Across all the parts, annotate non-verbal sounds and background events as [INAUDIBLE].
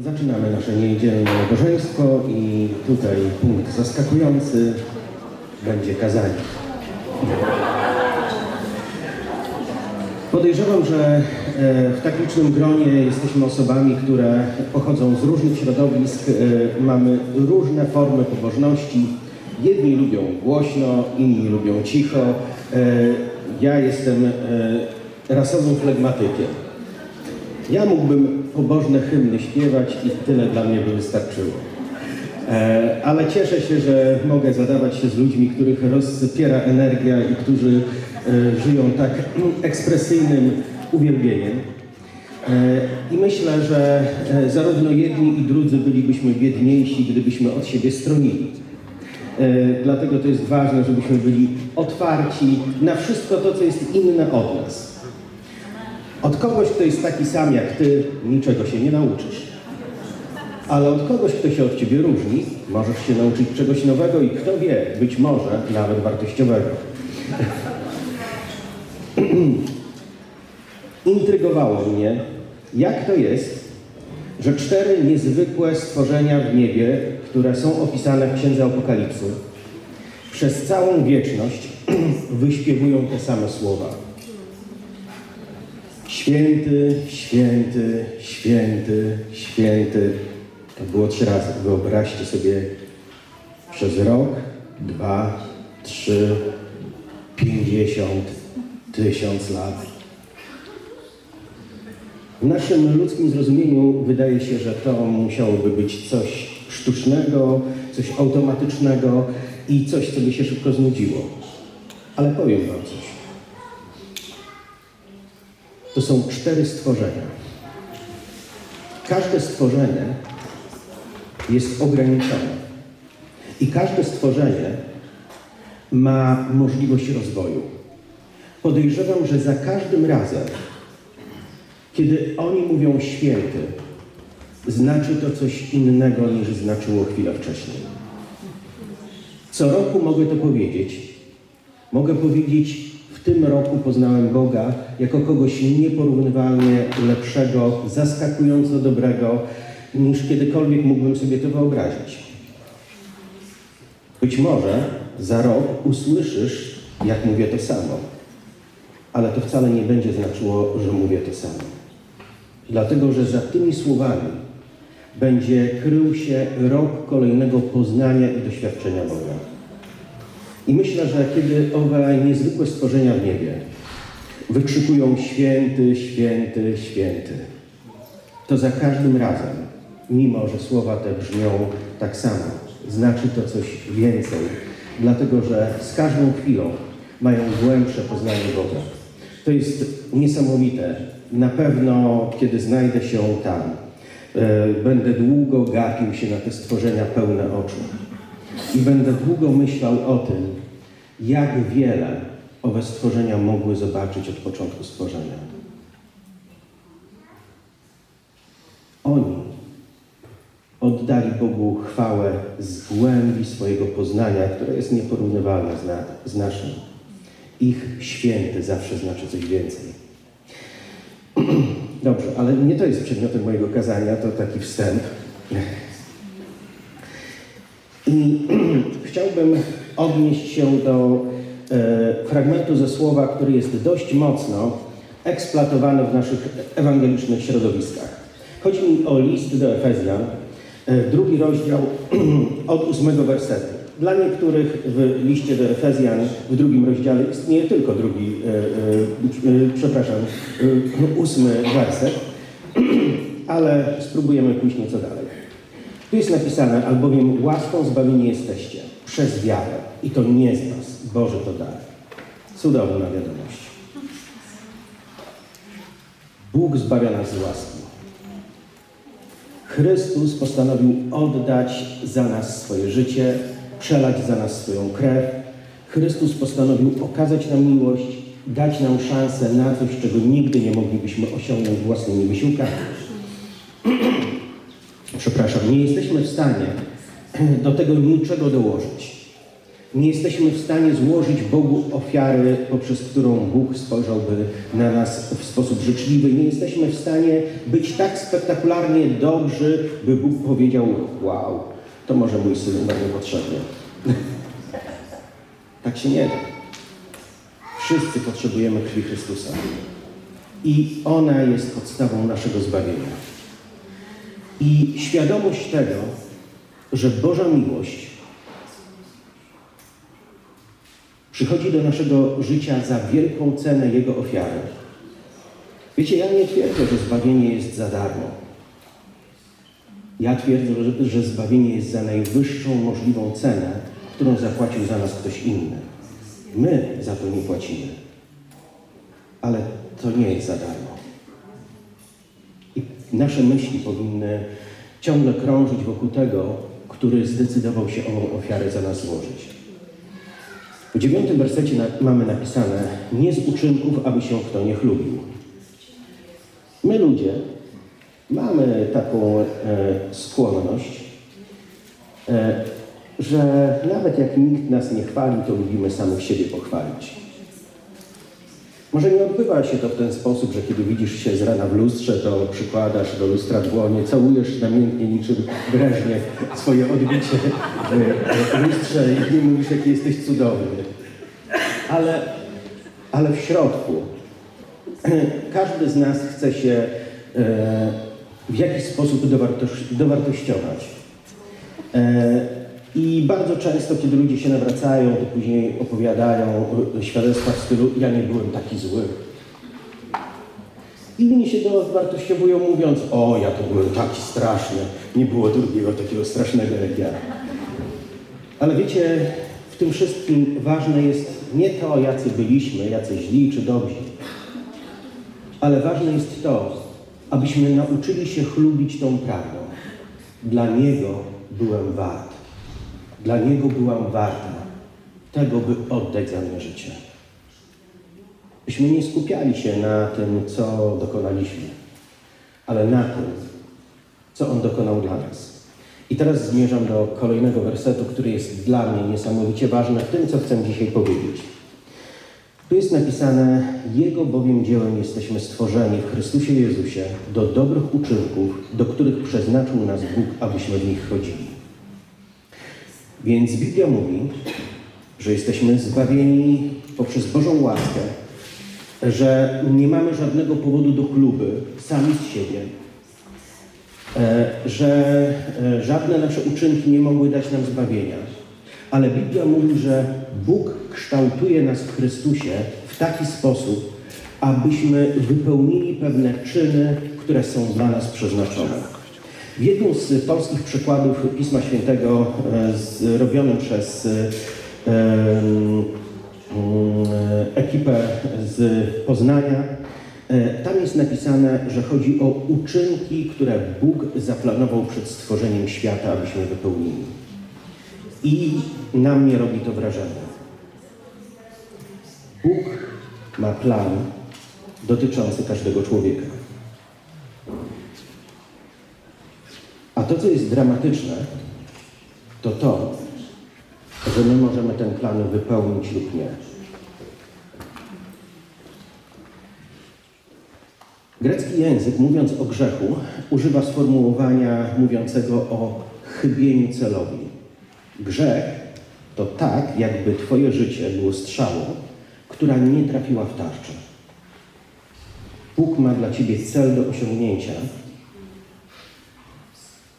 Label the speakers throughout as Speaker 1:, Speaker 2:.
Speaker 1: Zaczynamy nasze niedzielne nabożeństwo i tutaj punkt zaskakujący będzie kazanie. Podejrzewam, że e, w tak licznym gronie jesteśmy osobami, które pochodzą z różnych środowisk, e, mamy różne formy pobożności. Jedni lubią głośno, inni lubią cicho. E, ja jestem rasowym flegmatykiem. Ja mógłbym pobożne hymny śpiewać i tyle dla mnie by wystarczyło. Ale cieszę się, że mogę zadawać się z ludźmi, których rozpiera energia i którzy E, żyją tak ekspresyjnym uwielbieniem. E, I myślę, że e, zarówno jedni i drudzy bylibyśmy biedniejsi, gdybyśmy od siebie stronili. Dlatego to jest ważne, żebyśmy byli otwarci na wszystko to, co jest inne od nas. Od kogoś, kto jest taki sam jak ty, niczego się nie nauczysz. Ale od kogoś, kto się od ciebie różni, możesz się nauczyć czegoś nowego i kto wie, być może nawet wartościowego. [CLEARS THROAT] intrygowało mnie, jak to jest, że cztery niezwykłe stworzenia w niebie, które są opisane w Księdze Apokalipsy, przez całą wieczność [CLEARS THROAT] wyśpiewują te same słowa. Święty, święty, święty, święty. To było trzy razy. Wyobraźcie sobie przez rok, dwa, trzy, pięćdziesiąt, tysiąc lat. W naszym ludzkim zrozumieniu wydaje się, że to musiałoby być coś sztucznego, coś automatycznego i coś, co by się szybko znudziło. Ale powiem Wam coś. To są cztery stworzenia. Każde stworzenie jest ograniczone. I każde stworzenie ma możliwość rozwoju. Podejrzewam, że za każdym razem, kiedy oni mówią święty, znaczy to coś innego niż znaczyło chwilę wcześniej. Co roku mogę to powiedzieć. Mogę powiedzieć, w tym roku poznałem Boga jako kogoś nieporównywalnie lepszego, zaskakująco dobrego, niż kiedykolwiek mógłbym sobie to wyobrazić. Być może za rok usłyszysz, jak mówię to samo, ale to wcale nie będzie znaczyło, że mówię to samo. Dlatego, że za tymi słowami będzie krył się rok kolejnego poznania i doświadczenia Boga. I myślę, że kiedy owe niezwykłe stworzenia w niebie wykrzykują święty, święty, święty, to za każdym razem, mimo że słowa te brzmią tak samo, znaczy to coś więcej, dlatego że z każdą chwilą mają głębsze poznanie Boga. To jest niesamowite, na pewno, kiedy znajdę się tam, e, będę długo gapił się na te stworzenia pełne oczu. I będę długo myślał o tym, jak wiele owe stworzenia mogły zobaczyć od początku stworzenia. Oni oddali Bogu chwałę z głębi swojego poznania, które jest nieporównywalne z, na, z naszym. Ich święty zawsze znaczy coś więcej. [CLEARS THROAT] Dobrze, ale nie to jest przedmiotem mojego kazania, to taki wstęp. I [CLEARS THROAT] chciałbym odnieść się do fragmentu ze słowa, który jest dość mocno eksploatowany w naszych ewangelicznych środowiskach. Chodzi mi o list do Efezjan, e, drugi rozdział [CLEARS THROAT] od ósmego wersetu. Dla niektórych w liście do Efezjan w drugim rozdziale istnieje tylko drugi, e, e, e przepraszam, e, ósmy werset, [CLEARS THROAT] ale spróbujemy pójść nieco dalej. Tu jest napisane, albowiem łaską zbawieni jesteście przez wiarę i to nie z nas, Boże to dar. Cudowna wiadomość. Bóg zbawia nas z łaski. Chrystus postanowił oddać za nas swoje życie, przelać za nas swoją krew. Chrystus postanowił okazać nam miłość, dać nam szansę na coś, czego nigdy nie moglibyśmy osiągnąć własnymi wysiłkami. [CLEARS THROAT] Przepraszam, nie jesteśmy w stanie do tego niczego dołożyć. Nie jesteśmy w stanie złożyć Bogu ofiary, poprzez którą Bóg spojrzałby na nas w sposób życzliwy. Nie jesteśmy w stanie być tak spektakularnie dobrzy, by Bóg powiedział: Wow, to może mój syn będzie potrzebny. [LAUGHS] tak się nie da. Wszyscy potrzebujemy krwi Chrystusa. I ona jest podstawą naszego zbawienia. I świadomość tego, że Boża miłość przychodzi do naszego życia za wielką cenę Jego ofiary. Wiecie, ja nie twierdzę, że zbawienie jest za darmo. Ja twierdzę, że, zbawienie jest za najwyższą możliwą cenę, którą zapłacił za nas ktoś inny. My za to nie płacimy. Ale to nie jest za darmo. I nasze myśli powinny ciągle krążyć wokół tego, który zdecydował się o ofiarę za nas złożyć. W dziewiątym wersecie na, mamy napisane: Nie z uczynków, aby się kto nie chlubił. My ludzie mamy taką e, skłonność, e, że nawet jak nikt nas nie chwali, to lubimy samych siebie pochwalić. Może nie odbywa się to w ten sposób, że kiedy widzisz się z rana w lustrze, to przykładasz do lustra dłonie, całujesz namiętnie niczym breżnie swoje odbicie w lustrze i mówisz, jaki jesteś cudowny. Ale, ale w środku każdy z nas chce się e, w jakiś sposób dowartościować. I bardzo często, kiedy ludzie się nawracają, to później opowiadają świadectwa w stylu ja nie byłem taki zły. Inni się dowartościowują mówiąc o ja to byłem taki straszny, nie było drugiego takiego strasznego jak ja. Ale wiecie, w tym wszystkim ważne jest nie to, jacy byliśmy, jacy źli czy dobrzy, ale ważne jest to, abyśmy nauczyli się chlubić tą prawdą. Dla Niego byłem wart. Dla Niego byłam warta tego, by oddać za mnie życie. Byśmy nie skupiali się na tym, co dokonaliśmy, ale na tym, co On dokonał dla nas. I teraz zmierzam do kolejnego wersetu, który jest dla mnie niesamowicie ważny w tym, co chcę dzisiaj powiedzieć. Tu jest napisane, Jego bowiem dziełem jesteśmy stworzeni w Chrystusie Jezusie do dobrych uczynków, do których przeznaczył nas Bóg, abyśmy w nich chodzili. Więc Biblia mówi, że jesteśmy zbawieni poprzez Bożą łaskę, że nie mamy żadnego powodu do chluby sami z siebie, e, że e, żadne nasze uczynki nie mogły dać nam zbawienia. Ale Biblia mówi, że Bóg kształtuje nas w Chrystusie w taki sposób, abyśmy wypełnili pewne czyny, które są dla nas przeznaczone. Jednym z polskich przykładów Pisma Świętego e, zrobionym przez e, mm, ekipę z Poznania, e, tam jest napisane, że chodzi o uczynki, które Bóg zaplanował przed stworzeniem świata, abyśmy wypełnili. I na mnie robi to wrażenie. Bóg ma plan dotyczący każdego człowieka. A to, co jest dramatyczne, to to, że my możemy ten plan wypełnić lub nie. Grecki język, mówiąc o grzechu, używa sformułowania mówiącego o chybieniu celowi. Grzech to tak, jakby Twoje życie było strzałą, która nie trafiła w tarczę. Bóg ma dla Ciebie cel do osiągnięcia,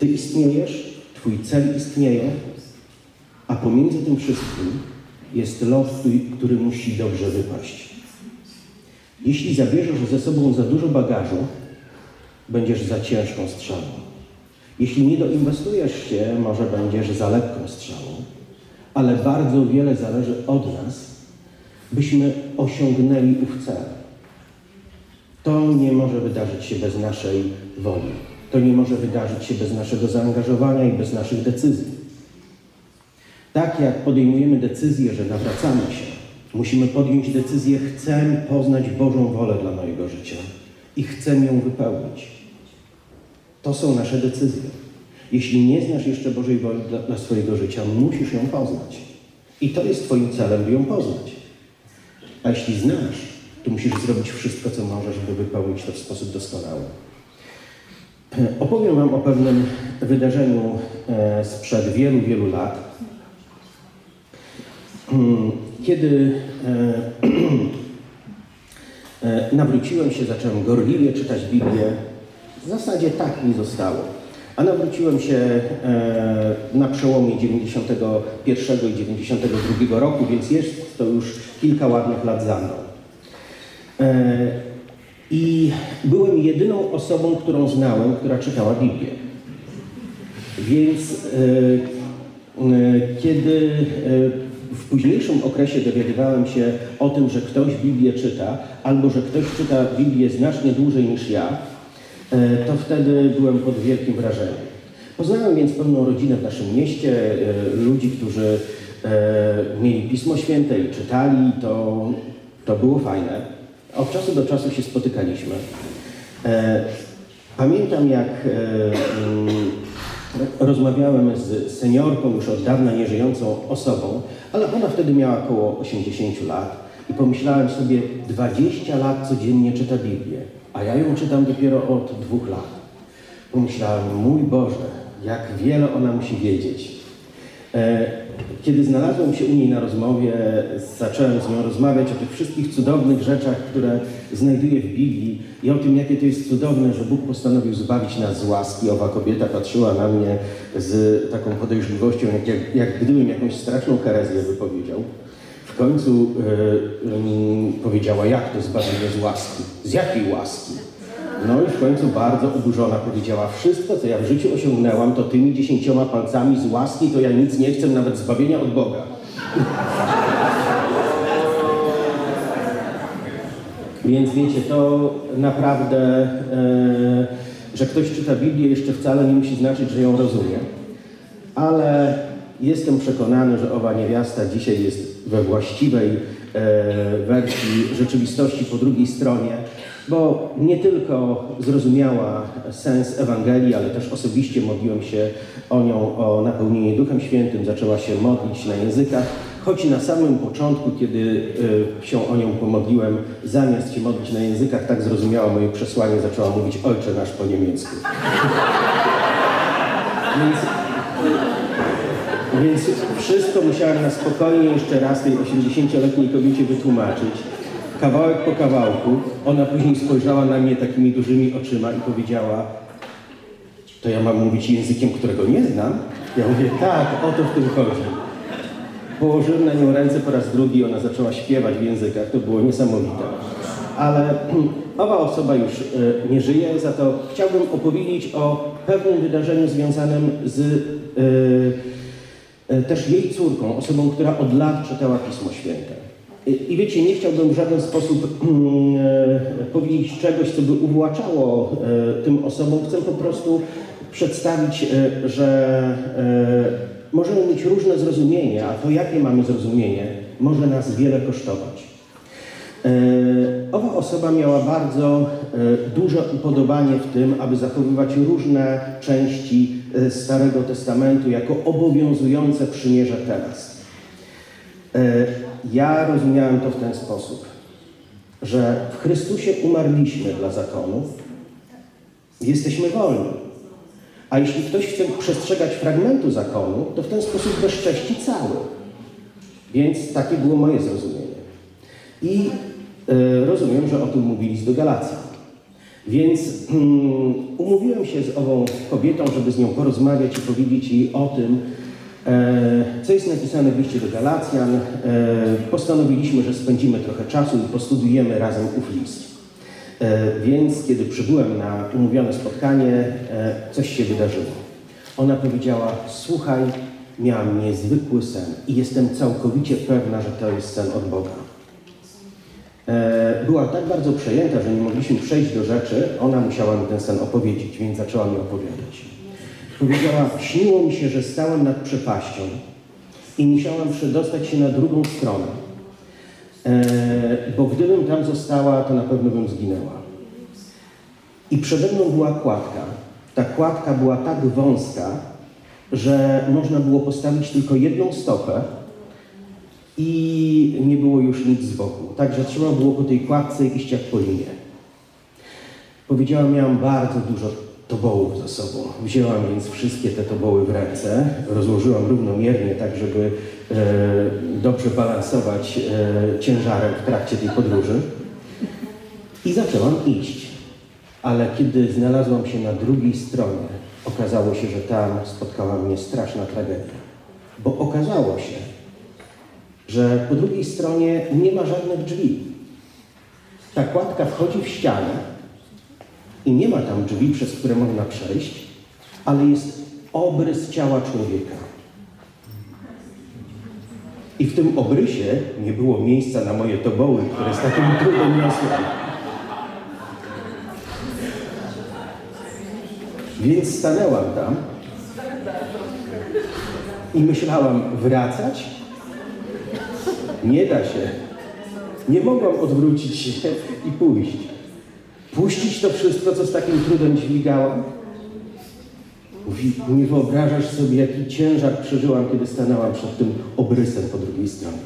Speaker 1: ty istniejesz, Twój cel istnieje, a pomiędzy tym wszystkim jest los, który musi dobrze wypaść. Jeśli zabierzesz ze sobą za dużo bagażu, będziesz za ciężką strzałą. Jeśli nie doinwestujesz się, może będziesz za lekką strzałą, ale bardzo wiele zależy od nas, byśmy osiągnęli ów cel. To nie może wydarzyć się bez naszej woli. To nie może wydarzyć się bez naszego zaangażowania i bez naszych decyzji. Tak jak podejmujemy decyzję, że nawracamy się, musimy podjąć decyzję, chcę poznać Bożą wolę dla mojego życia i chcę ją wypełnić. To są nasze decyzje. Jeśli nie znasz jeszcze Bożej woli dla, dla swojego życia, musisz ją poznać. I to jest Twoim celem, by ją poznać. A jeśli znasz, to musisz zrobić wszystko, co możesz, by wypełnić to w sposób doskonały. Opowiem Wam o pewnym wydarzeniu e, sprzed wielu, wielu lat. Hmm, kiedy e, [CLEARS THROAT] e, nawróciłem się, zacząłem gorliwie czytać Biblię, w zasadzie tak mi zostało. A nawróciłem się na przełomie 91 i 92 roku, więc jest to już kilka ładnych lat za mną. I byłem jedyną osobą, którą znałem, która czytała Biblię. Więc e, e, kiedy e, w późniejszym okresie dowiadywałem się o tym, że ktoś Biblię czyta, albo że ktoś czyta Biblię znacznie dłużej niż ja, to wtedy byłem pod wielkim wrażeniem. Poznałem więc pewną rodzinę w naszym mieście, ludzi, którzy mieli Pismo Święte i czytali, to, to było fajne. Od czasu do czasu się spotykaliśmy. E, pamiętam, jak e, mm, rozmawiałem z seniorką, już od dawna nieżyjącą osobą, ale ona wtedy miała około 80 lat i pomyślałem sobie, 20 lat codziennie czyta Biblię, a ja ją czytam dopiero od dwóch lat. Pomyślałem, mój Boże, jak wiele ona musi wiedzieć. Kiedy znalazłem się u niej na rozmowie, zacząłem z nią rozmawiać o tych wszystkich cudownych rzeczach, które znajduję w Biblii i o tym, jakie to jest cudowne, że Bóg postanowił zbawić nas z łaski. Owa kobieta patrzyła na mnie z taką podejrzliwością, jak, jak, jak gdybym jakąś straszną herezję wypowiedział. W końcu yy, powiedziała, jak to zbawienie z łaski? Z jakiej łaski? No i w końcu bardzo oburzona powiedziała, wszystko co ja w życiu osiągnęłam, to tymi dziesięcioma palcami z łaski, to ja nic nie chcę, nawet zbawienia od Boga. [LAUGHS] Więc wiecie, to naprawdę, e, że ktoś czyta Biblię jeszcze wcale nie musi znaczyć, że ją rozumie. Ale jestem przekonany, że owa niewiasta dzisiaj jest we właściwej e, wersji rzeczywistości po drugiej stronie bo nie tylko zrozumiała sens Ewangelii, ale też osobiście modliłem się o nią, o napełnienie Duchem Świętym, zaczęła się modlić na językach, choć na samym początku, kiedy y, się o nią pomodliłem, zamiast się modlić na językach, tak zrozumiała moje przesłanie, zaczęła mówić Ojcze nasz po niemiecku. [LAUGHS] Więc więc wszystko musiałem na spokojnie jeszcze raz tej 80-letniej kobiecie wytłumaczyć kawałek po kawałku. Ona później spojrzała na mnie takimi dużymi oczyma i powiedziała, to ja mam mówić językiem, którego nie znam? Ja mówię, tak, o to w tym chodzi. Położyłem na nią ręce po raz drugi, ona zaczęła śpiewać w językach, to było niesamowite. Ale [CLEARS THROAT] owa osoba już e, nie żyje, za to chciałbym opowiedzieć o pewnym wydarzeniu związanym z e, e, też jej córką, osobą, która od lat czytała Pismo Święte. I wiecie, nie chciałbym w żaden sposób mm, e, powiedzieć czegoś, co by uwłaczało e, tym osobom. Chcę po prostu przedstawić, e, że możemy mieć różne zrozumienie, a to jakie mamy zrozumienie, może nas wiele kosztować. Owa osoba miała bardzo duże upodobanie w tym, aby zachowywać różne części Starego Testamentu jako obowiązujące przymierze teraz. Ja rozumiałem to w ten sposób, że w Chrystusie umarliśmy dla zakonów, jesteśmy wolni. A jeśli ktoś chce przestrzegać fragmentu zakonu, to w ten sposób bezcześci cały. Więc takie było moje zrozumienie. I y, rozumiem, że o tym mówili z do Galacji. Więc um, umówiłem się z ową kobietą, żeby z nią porozmawiać i powiedzieć jej o tym, co jest napisane w liście do Galacjan? E, postanowiliśmy, że spędzimy trochę czasu i postudiujemy razem ów list. E, więc kiedy przybyłem na umówione spotkanie, coś się wydarzyło. Ona powiedziała, słuchaj, miałam niezwykły sen i jestem całkowicie pewna, że to jest sen od Boga. Była tak bardzo przejęta, że nie mogliśmy przejść do rzeczy, ona musiała mi ten sen opowiedzieć, więc zaczęła mi opowiadać. Powiedziała, śniło mi się, że stałam nad przepaścią i musiałam przedostać się na drugą stronę, e, bo gdybym tam została, to na pewno bym zginęła. I przede mną była kładka. Ta kładka była tak wąska, że można było postawić tylko jedną stopę i nie było już nic z boku. Także trzeba było po tej kładce iść jak po linie. Powiedziałam, miałam bardzo dużo tobołów za sobą. Wzięłam więc wszystkie te toboły w ręce, rozłożyłam równomiernie, tak żeby e, dobrze balansować e, ciężarem w trakcie tej podróży i zaczęłam iść. Ale kiedy znalazłam się na drugiej stronie, okazało się, że tam spotkała mnie straszna tragedia. Bo okazało się, że po drugiej stronie nie ma żadnych drzwi. Ta kładka wchodzi w ścianę i nie ma tam drzwi, przez które można przejść, ale jest obrys ciała człowieka. I w tym obrysie nie było miejsca na moje toboły, które z takim trudem niosłem. Więc stanęłam tam i myślałam, wracać? Nie da się. Nie mogłam odwrócić się i pójść. Puścić to wszystko, co z takim trudem dźwigałam? Mówi, nie wyobrażasz sobie, jaki ciężar przeżyłam, kiedy stanęłam przed tym obrysem po drugiej stronie.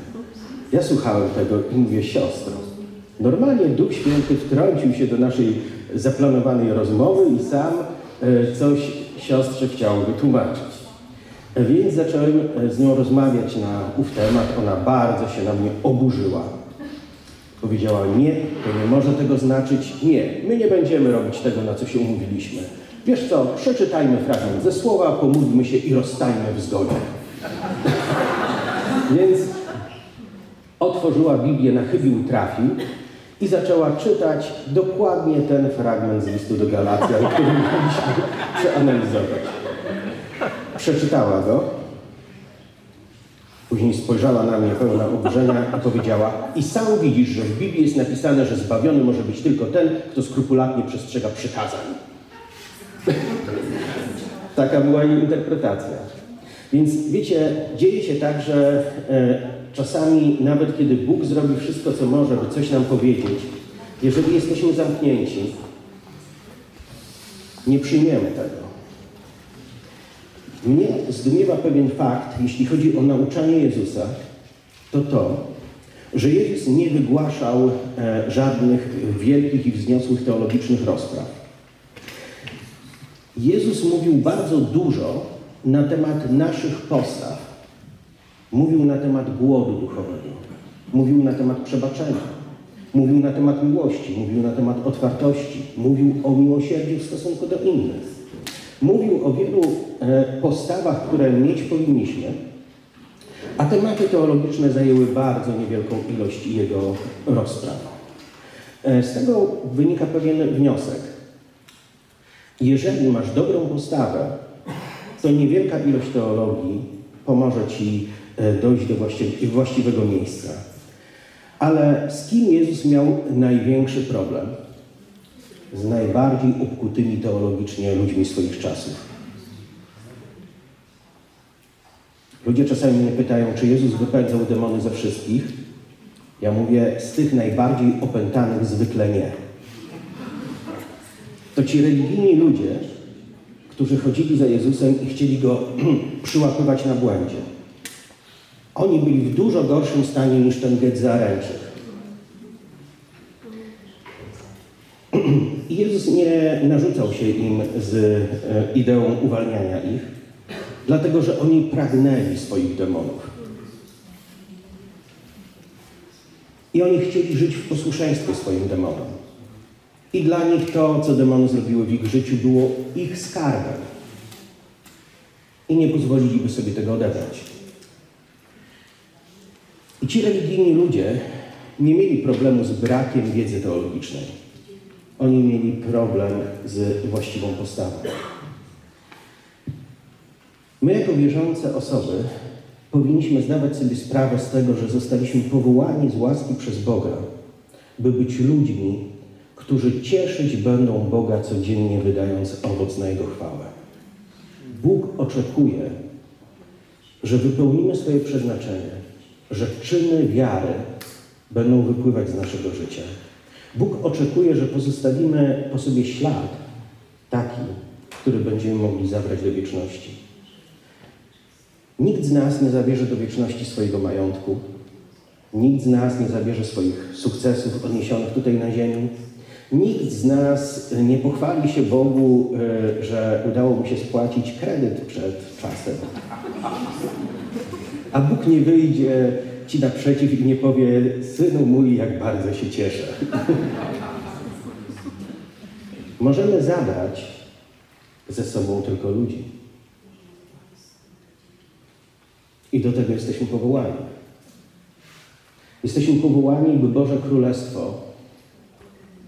Speaker 1: Ja słuchałem tego i mówię, siostro, normalnie Duch Święty wtrącił się do naszej zaplanowanej rozmowy i sam e, coś siostrze chciał wytłumaczyć. E, więc zacząłem e, z nią rozmawiać na ów temat. Ona bardzo się na mnie oburzyła. Powiedziała, nie, to nie może tego znaczyć. Nie, my nie będziemy robić tego, na co się umówiliśmy. Wiesz co, przeczytajmy fragment ze słowa, pomódlmy się i rozstajmy w zgodzie. [LAUGHS] Więc otworzyła Biblię na chybił trafił i zaczęła czytać dokładnie ten fragment z listu do Galacjan, [LAUGHS] który mieliśmy przeanalizować. Przeczytała go, później spojrzała na mnie pełna oburzenia i powiedziała i sam widzisz, że w Biblii jest napisane, że zbawiony może być tylko ten, kto skrupulatnie przestrzega przykazań. [LAUGHS] Taka była jej interpretacja. Więc wiecie, dzieje się tak, że e, czasami nawet kiedy Bóg zrobi wszystko, co może, by coś nam powiedzieć, jeżeli jesteśmy zamknięci, nie przyjmiemy tego. Mnie zdumiewa pewien fakt, jeśli chodzi o nauczanie Jezusa, to to, że Jezus nie wygłaszał e, żadnych wielkich i wzniosłych teologicznych rozpraw. Jezus mówił bardzo dużo na temat naszych postaw. Mówił na temat głodu duchowego. Mówił na temat przebaczenia. Mówił na temat miłości. Mówił na temat otwartości. Mówił o miłosierdziu w stosunku do innych. Mówił o wielu e, postawach, które mieć powinniśmy, a tematy teologiczne zajęły bardzo niewielką ilość jego rozpraw. E, z tego wynika pewien wniosek. Jeżeli masz dobrą postawę, to niewielka ilość teologii pomoże Ci e, dojść do właściwego miejsca. Ale z kim Jezus miał największy problem? Z najbardziej obkutymi teologicznie ludźmi swoich czasów. Ludzie czasami mnie pytają, czy Jezus wypędzał demony ze wszystkich. Ja mówię, z tych najbardziej opętanych zwykle nie to ci religijni ludzie, którzy chodzili za Jezusem i chcieli Go [CLEARS THROAT] przyłapywać na błędzie, oni byli w dużo gorszym stanie niż ten. I [CLEARS THROAT] Jezus nie narzucał się im z e, ideą uwalniania ich, dlatego że oni pragnęli swoich demonów. I oni chcieli żyć w posłuszeństwie swoim demonom. I dla nich to, co demony zrobiły w ich życiu, było ich skarbem. I nie pozwoliliby sobie tego odebrać. I ci religijni ludzie nie mieli problemu z brakiem wiedzy teologicznej. Oni mieli problem z właściwą postawą. My, jako wierzące osoby, powinniśmy zdawać sobie sprawę z tego, że zostaliśmy powołani z łaski przez Boga, by być ludźmi, którzy cieszyć będą Boga codziennie, wydając owoc na Jego chwałę. Bóg oczekuje, że wypełnimy swoje przeznaczenie, że czyny wiary będą wypływać z naszego życia. Bóg oczekuje, że pozostawimy po sobie ślad taki, który będziemy mogli zabrać do wieczności. Nikt z nas nie zabierze do wieczności swojego majątku, Nikt z nas nie zabierze swoich sukcesów odniesionych tutaj na ziemi. Nikt z nas nie pochwali się Bogu, e, że udało mu się spłacić kredyt przed czasem. A Bóg nie wyjdzie ci naprzeciw i nie powie, synu mój, jak bardzo się cieszę. [LAUGHS] Możemy zabrać ze sobą tylko ludzi. I do tego jesteśmy powołani. Jesteśmy powołani, by Boże Królestwo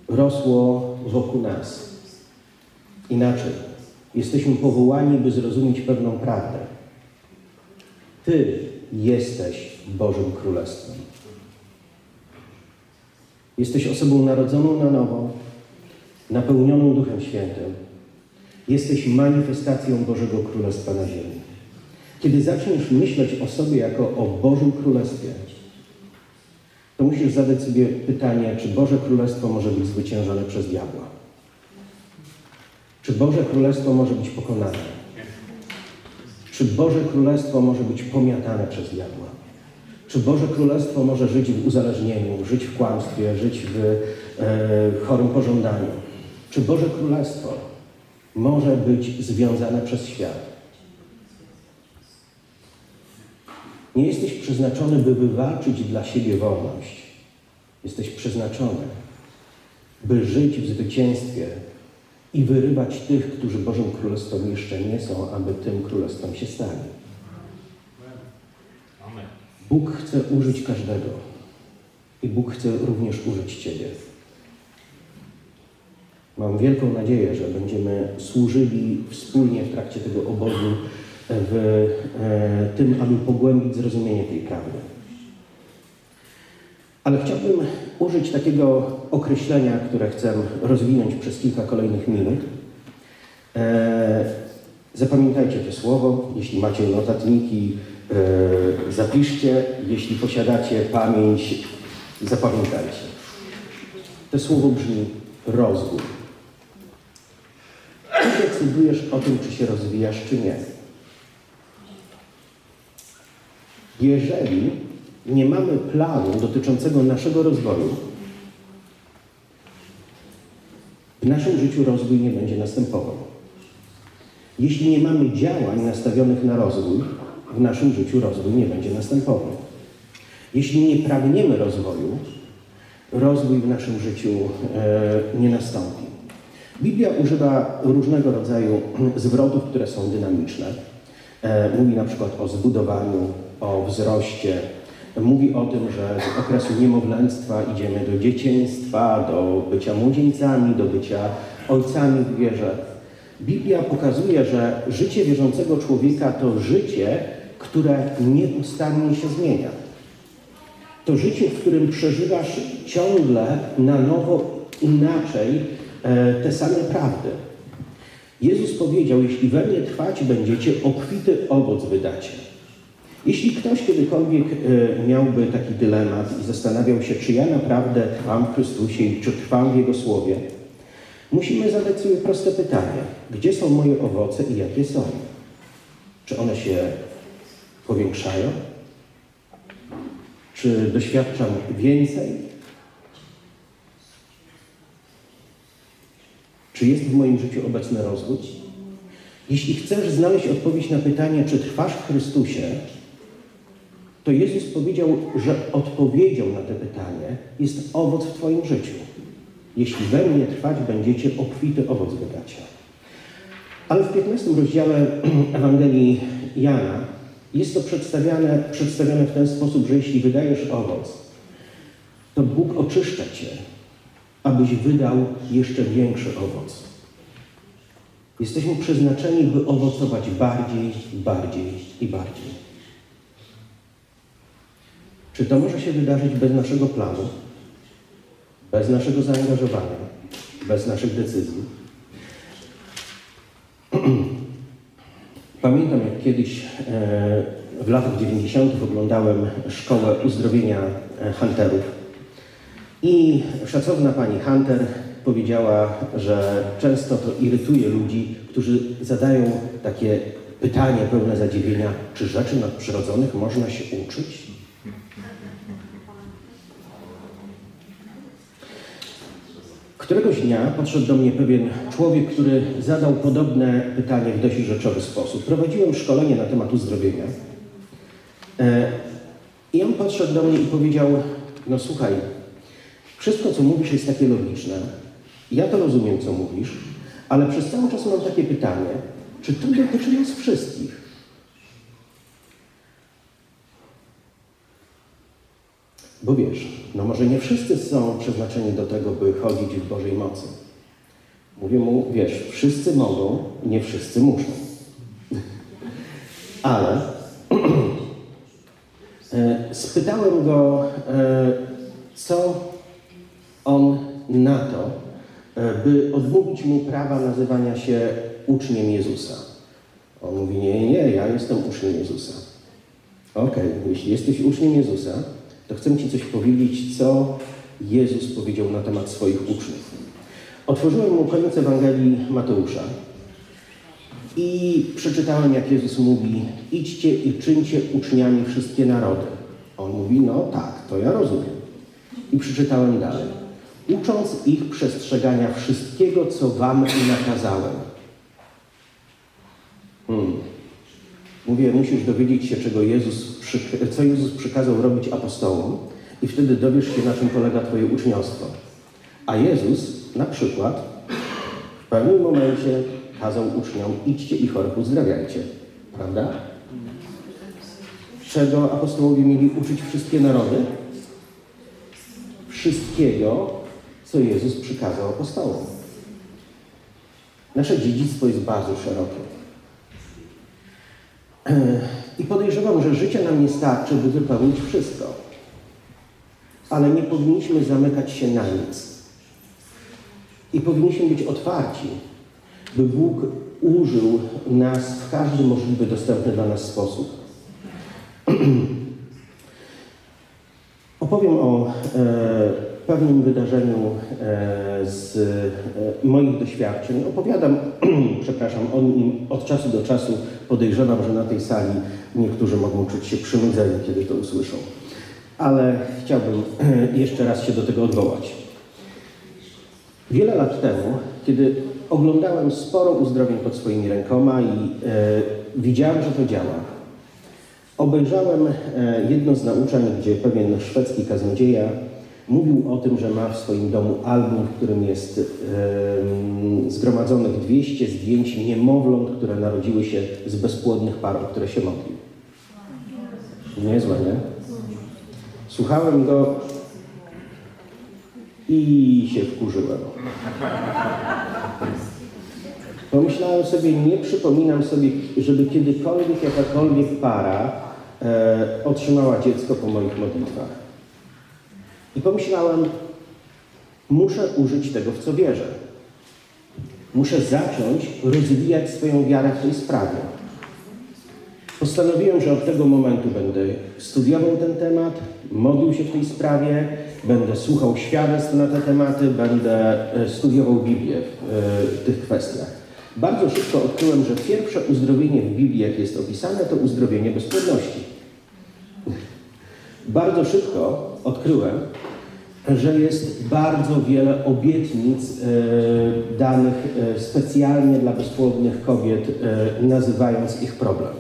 Speaker 1: rosło wokół nas. Inaczej, jesteśmy powołani, by zrozumieć pewną prawdę. Ty jesteś Bożym Królestwem. Jesteś osobą narodzoną na nowo, napełnioną Duchem Świętym. Jesteś manifestacją Bożego Królestwa na ziemi. Kiedy zaczniesz myśleć o sobie jako o Bożym Królestwie, to musisz zadać sobie pytanie, czy Boże Królestwo może być zwyciężone przez diabła? Czy Boże Królestwo może być pokonane? Czy Boże Królestwo może być pomiatane przez diabła? Czy Boże Królestwo może żyć w uzależnieniu, żyć w kłamstwie, żyć w e, chorym pożądaniu? Czy Boże Królestwo może być związane przez świat? Nie jesteś przeznaczony, by wywalczyć dla siebie wolność. Jesteś przeznaczony, by żyć w zwycięstwie i wyrywać tych, którzy Bożym Królestwem jeszcze nie są, aby tym Królestwem się stali. Bóg chce użyć każdego i Bóg chce również użyć Ciebie. Mam wielką nadzieję, że będziemy służyli wspólnie w trakcie tego obozu w e, tym, aby pogłębić zrozumienie tej prawdy. Ale chciałbym użyć takiego określenia, które chcę rozwinąć przez kilka kolejnych minut. E, zapamiętajcie to słowo, jeśli macie notatniki, e, zapiszcie, jeśli posiadacie pamięć, zapamiętajcie. To słowo brzmi rozwój. Ty decydujesz o tym, czy się rozwijasz, czy nie. Jeżeli nie mamy planu dotyczącego naszego rozwoju, w naszym życiu rozwój nie będzie następował. Jeśli nie mamy działań nastawionych na rozwój, w naszym życiu rozwój nie będzie następował. Jeśli nie pragniemy rozwoju, rozwój w naszym życiu e, nie nastąpi. Biblia używa różnego rodzaju zwrotów, które są dynamiczne. E, mówi na przykład o zbudowaniu, o wzroście. Mówi o tym, że z okresu niemowlęctwa idziemy do dzieciństwa, do bycia młodzieńcami, do bycia ojcami w wierze. Biblia pokazuje, że życie wierzącego człowieka to życie, które nieustannie się zmienia. To życie, w którym przeżywasz ciągle na nowo inaczej e, te same prawdy. Jezus powiedział, jeśli we mnie trwać będziecie, obfity owoc wydacie. Jeśli ktoś kiedykolwiek e, miałby taki dylemat i zastanawiał się, czy ja naprawdę trwam w Chrystusie i czy trwam w Jego Słowie, musimy zadać sobie proste pytanie. Gdzie są moje owoce i jakie są? Czy one się powiększają? Czy doświadczam więcej? Czy jest w moim życiu obecny rozwój? Jeśli chcesz znaleźć odpowiedź na pytanie, czy trwasz w Chrystusie, to Jezus powiedział, że odpowiedzią na to pytanie jest owoc w Twoim życiu. Jeśli we mnie trwać będziecie, obfity owoc wydacie. Ale w 15 rozdziale [CLEARS THROAT] Ewangelii Jana jest to przedstawiane, przedstawione w ten sposób, że jeśli wydajesz owoc, to Bóg oczyszcza Cię, abyś wydał jeszcze większy owoc. Jesteśmy przeznaczeni, by owocować bardziej, bardziej i bardziej. Czy to może się wydarzyć bez naszego planu, bez naszego zaangażowania, bez naszych decyzji? [CLEARS THROAT] Pamiętam, jak kiedyś e, w latach 90. oglądałem szkołę uzdrowienia e, hunterów i szacowna pani Hunter powiedziała, że często to irytuje ludzi, którzy zadają takie pytanie pełne zadziwienia, czy rzeczy nadprzyrodzonych można się uczyć? Któregoś dnia podszedł do mnie pewien człowiek, który zadał podobne pytanie w dość rzeczowy sposób. Prowadziłem szkolenie na temat uzdrowienia. E, I on podszedł do mnie i powiedział: No słuchaj, wszystko co mówisz jest takie logiczne. Ja to rozumiem, co mówisz, ale przez cały czas mam takie pytanie, czy to dotyczy nas wszystkich? Bo wiesz, no może nie wszyscy są przeznaczeni do tego, by chodzić w Bożej mocy. Mówię mu, wiesz, wszyscy mogą, nie wszyscy muszą. [LAUGHS] Ale [CLEARS THROAT] e, spytałem go, e, co on na to, e, by odmówić mu prawa nazywania się uczniem Jezusa. On mówi, nie, nie, ja jestem uczniem Jezusa. Okej, okay, jeśli jesteś uczniem Jezusa, to chcę Ci coś powiedzieć, co Jezus powiedział na temat swoich uczniów. Otworzyłem mu koniec Ewangelii Mateusza i przeczytałem, jak Jezus mówi: Idźcie i czyńcie uczniami wszystkie narody. On mówi: No tak, to ja rozumiem. I przeczytałem dalej. Ucząc ich przestrzegania wszystkiego, co Wam nakazałem. Hmm. Mówię, musisz dowiedzieć się, czego Jezus, co Jezus przykazał robić apostołom i wtedy dowiesz się, na czym polega Twoje uczniostwo. A Jezus na przykład w pewnym momencie kazał uczniom, idźcie i chorych uzdrawiajcie. Prawda? Czego apostołowie mieli uczyć wszystkie narody? Wszystkiego, co Jezus przykazał apostołom. Nasze dziedzictwo jest bardzo szerokie. I podejrzewam, że życie nam nie starczy, by wypełnić wszystko. Ale nie powinniśmy zamykać się na nic. I powinniśmy być otwarci, by Bóg użył nas w każdy możliwy, dostępny dla nas sposób. [CLEARS THROAT] Opowiem o e, pewnym wydarzeniu e, z e, moich doświadczeń. Opowiadam, [CLEARS THROAT] przepraszam, o nim od czasu do czasu. Podejrzewam, że na tej sali niektórzy mogą czuć się przynudzeni, kiedy to usłyszą. Ale chciałbym [CLEARS THROAT] jeszcze raz się do tego odwołać. Wiele lat temu, kiedy oglądałem sporo uzdrowień pod swoimi rękoma i e, widziałem, że to działa, obejrzałem e, jedno z nauczań, gdzie pewien szwedzki kaznodzieja mówił o tym, że ma w swoim domu album, w którym jest e, zgromadzonych 200 zdjęć niemowląt, które narodziły się z bezpłodnych par, o które się modlił. Niezłe, nie? Słuchałem go i się wkurzyłem. Pomyślałem sobie, nie przypominam sobie, żeby kiedykolwiek jakakolwiek para e, otrzymała dziecko po moich modlitwach. I pomyślałem, muszę użyć tego, w co wierzę. Muszę zacząć rozwijać swoją wiarę w tej sprawie. Postanowiłem, że od tego momentu będę studiował ten temat, modlił się w tej sprawie, będę słuchał świadectw na te tematy, będę e, studiował Biblię w, e, tych kwestiach. Bardzo szybko odkryłem, że pierwsze uzdrowienie w Biblii, jak jest opisane, to uzdrowienie bezpłodności. Bardzo szybko odkryłem, że jest bardzo wiele obietnic e, danych e, specjalnie dla bezpłodnych kobiet, e, nazywając ich problem.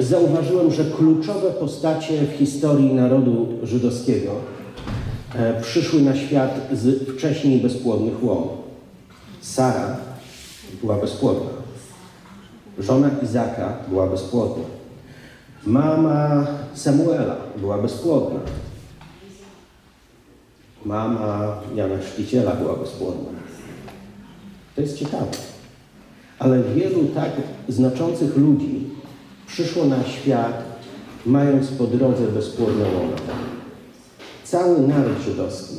Speaker 1: Zauważyłem, że kluczowe postacie w historii narodu żydowskiego przyszły na świat z wcześniej bezpłodnych łon. Sara była bezpłodna. Żona Izaka była bezpłodna. Mama Samuela była bezpłodna. Mama Jana Chrzciciela była bezpłodna. To jest ciekawe. Ale wielu tak znaczących ludzi przyszło na świat, mając po drodze bezpłodne łono. Cały naród żydowski.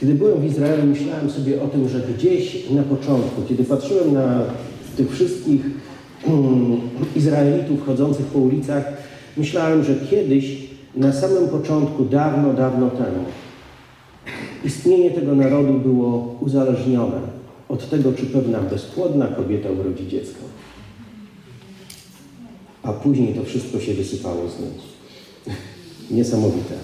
Speaker 1: Kiedy byłem w Izraelu, myślałem sobie o tym, że gdzieś na początku, kiedy patrzyłem na tych wszystkich Izraelitów chodzących po ulicach, myślałem, że kiedyś, na samym początku, dawno, dawno temu, istnienie tego narodu było uzależnione od tego, czy pewna bezpłodna kobieta urodzi dziecko a później to wszystko się wysypało z nim. [LAUGHS] Niesamowite.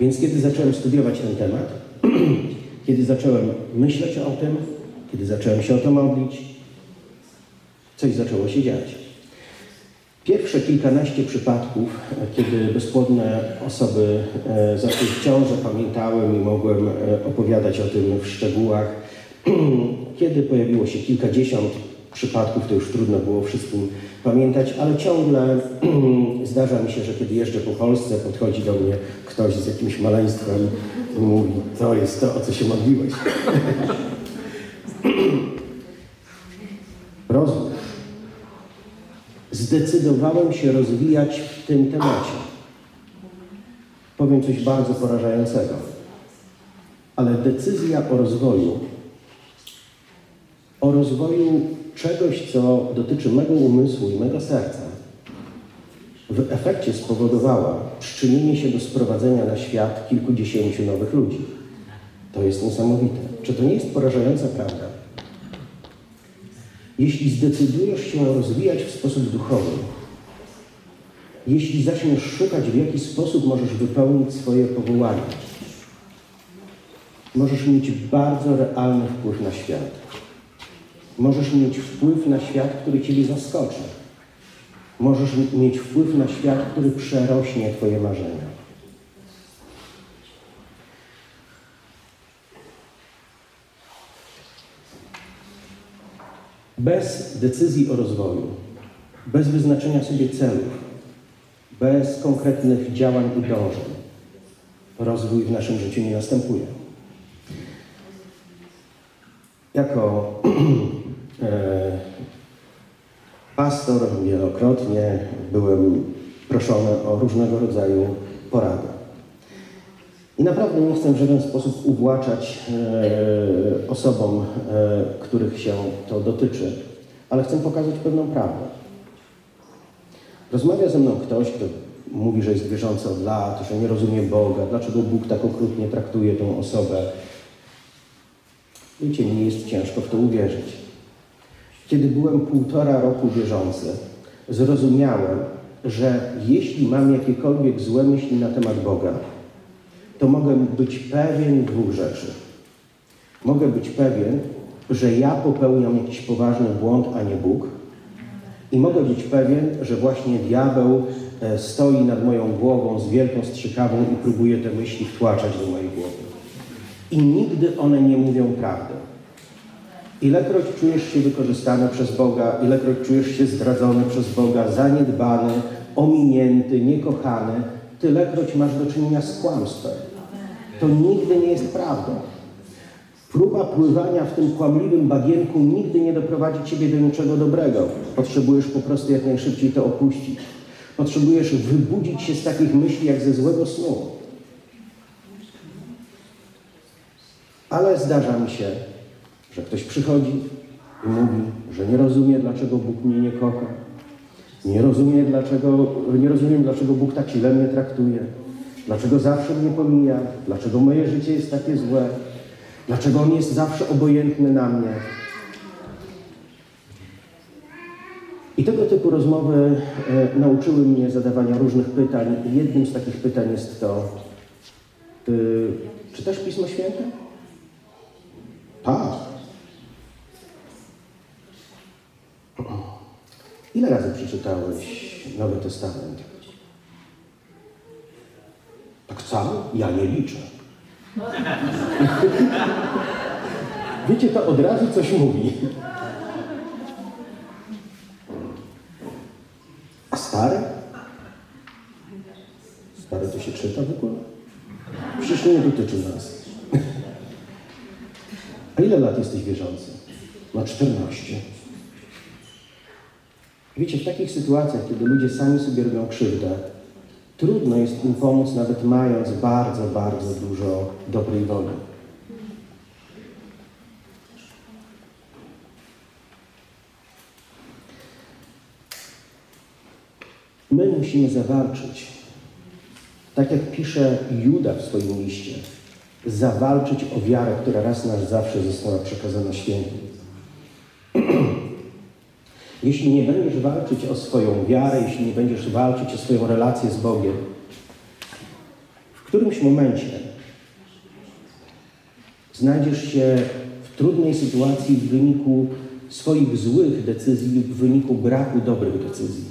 Speaker 1: Więc kiedy zacząłem studiować ten temat, [CLEARS THROAT] Kiedy zacząłem myśleć o tym, kiedy zacząłem się o to modlić, coś zaczęło się dziać. Pierwsze kilkanaście przypadków, kiedy bezpłodne osoby e, zaszły w ciążę, pamiętałem i mogłem e, opowiadać o tym w szczegółach. [CLEARS THROAT] Kiedy pojawiło się kilkadziesiąt przypadków, to już trudno było wszystkim pamiętać, ale ciągle [CLEARS THROAT] zdarza mi się, że kiedy jeżdżę po Polsce, podchodzi do mnie ktoś z jakimś maleństwem i mówi, to jest to, o co się modliłeś. [CLEARS THROAT] Rozumiesz? Zdecydowałem się rozwijać w tym temacie. Powiem coś bardzo porażającego, ale decyzja o rozwoju, o rozwoju czegoś, co dotyczy mego umysłu i mego serca, w efekcie spowodowała przyczynienie się do sprowadzenia na świat kilkudziesięciu nowych ludzi. To jest niesamowite. Czy to nie jest porażająca prawda? Jeśli zdecydujesz się rozwijać w sposób duchowy, jeśli zaczniesz szukać, w jaki sposób możesz wypełnić swoje powołanie, możesz mieć bardzo realny wpływ na świat. Możesz mieć wpływ na świat, który Ciebie zaskoczy. Możesz mieć wpływ na świat, który przerośnie Twoje marzenia. Bez decyzji o rozwoju, bez wyznaczenia sobie celów, bez konkretnych działań i dążeń, rozwój w naszym życiu nie następuje. Jako [CLEARS THROAT] e, pastor wielokrotnie byłem proszony o różnego rodzaju porady. I naprawdę nie chcę w żaden sposób uwłaczać e, osobom, e, których się to dotyczy, ale chcę pokazać pewną prawdę. Rozmawia ze mną ktoś, kto mówi, że jest wierzący od lat, że nie rozumie Boga, dlaczego Bóg tak okrutnie traktuje tą osobę. Wiecie, mi jest ciężko w to uwierzyć. Kiedy byłem półtora roku wierzący, zrozumiałem, że jeśli mam jakiekolwiek złe myśli na temat Boga, to mogę być pewien dwóch rzeczy. Mogę być pewien, że ja popełniam jakiś poważny błąd, a nie Bóg. I mogę być pewien, że właśnie diabeł e, stoi nad moją głową z wielką strzykawą i próbuje te myśli wtłaczać do mojej głowy. I nigdy one nie mówią prawdy. Ilekroć czujesz się wykorzystany przez Boga, ilekroć czujesz się zdradzony przez Boga, zaniedbany, ominięty, niekochany, tylekroć masz do czynienia z kłamstwem. To nigdy nie jest prawdą. Próba pływania w tym kłamliwym bagienku nigdy nie doprowadzi Ciebie do niczego dobrego. Potrzebujesz po prostu jak najszybciej to opuścić. Potrzebujesz wybudzić się z takich myśli jak ze złego snu. Ale zdarza mi się, że ktoś przychodzi i mówi, że nie rozumie, dlaczego Bóg mnie nie kocha. Nie rozumie, dlaczego, nie rozumiem, dlaczego Bóg tak źle mnie traktuje. Dlaczego zawsze mnie pomija? Dlaczego moje życie jest takie złe? Dlaczego On jest zawsze obojętny na mnie? I tego typu rozmowy e, nauczyły mnie zadawania różnych pytań. Jednym z takich pytań jest to, y, czytasz Pismo Święte? Tak. Ile razy przeczytałeś Nowy Testament? Tak cały? Ja nie liczę. [LAUGHS] Wiecie, to od razu coś mówi. A stare? Stare to się czyta w ogóle? Przecież nie dotyczy nas. [LAUGHS] A ile lat jesteś wierzący? Na 14. Wiecie, w takich sytuacjach, kiedy ludzie sami sobie robią krzywdę, trudno jest im pomóc, nawet mając bardzo, bardzo dużo dobrej woli. My musimy zawalczyć, tak jak pisze Juda w swoim liście, zawalczyć o wiarę, która raz na zawsze została przekazana świętym. Jeśli nie będziesz walczyć o swoją wiarę, jeśli nie będziesz walczyć o swoją relację z Bogiem, w którymś momencie Znajdziesz się w trudnej sytuacji w wyniku swoich złych decyzji lub w wyniku braku dobrych decyzji.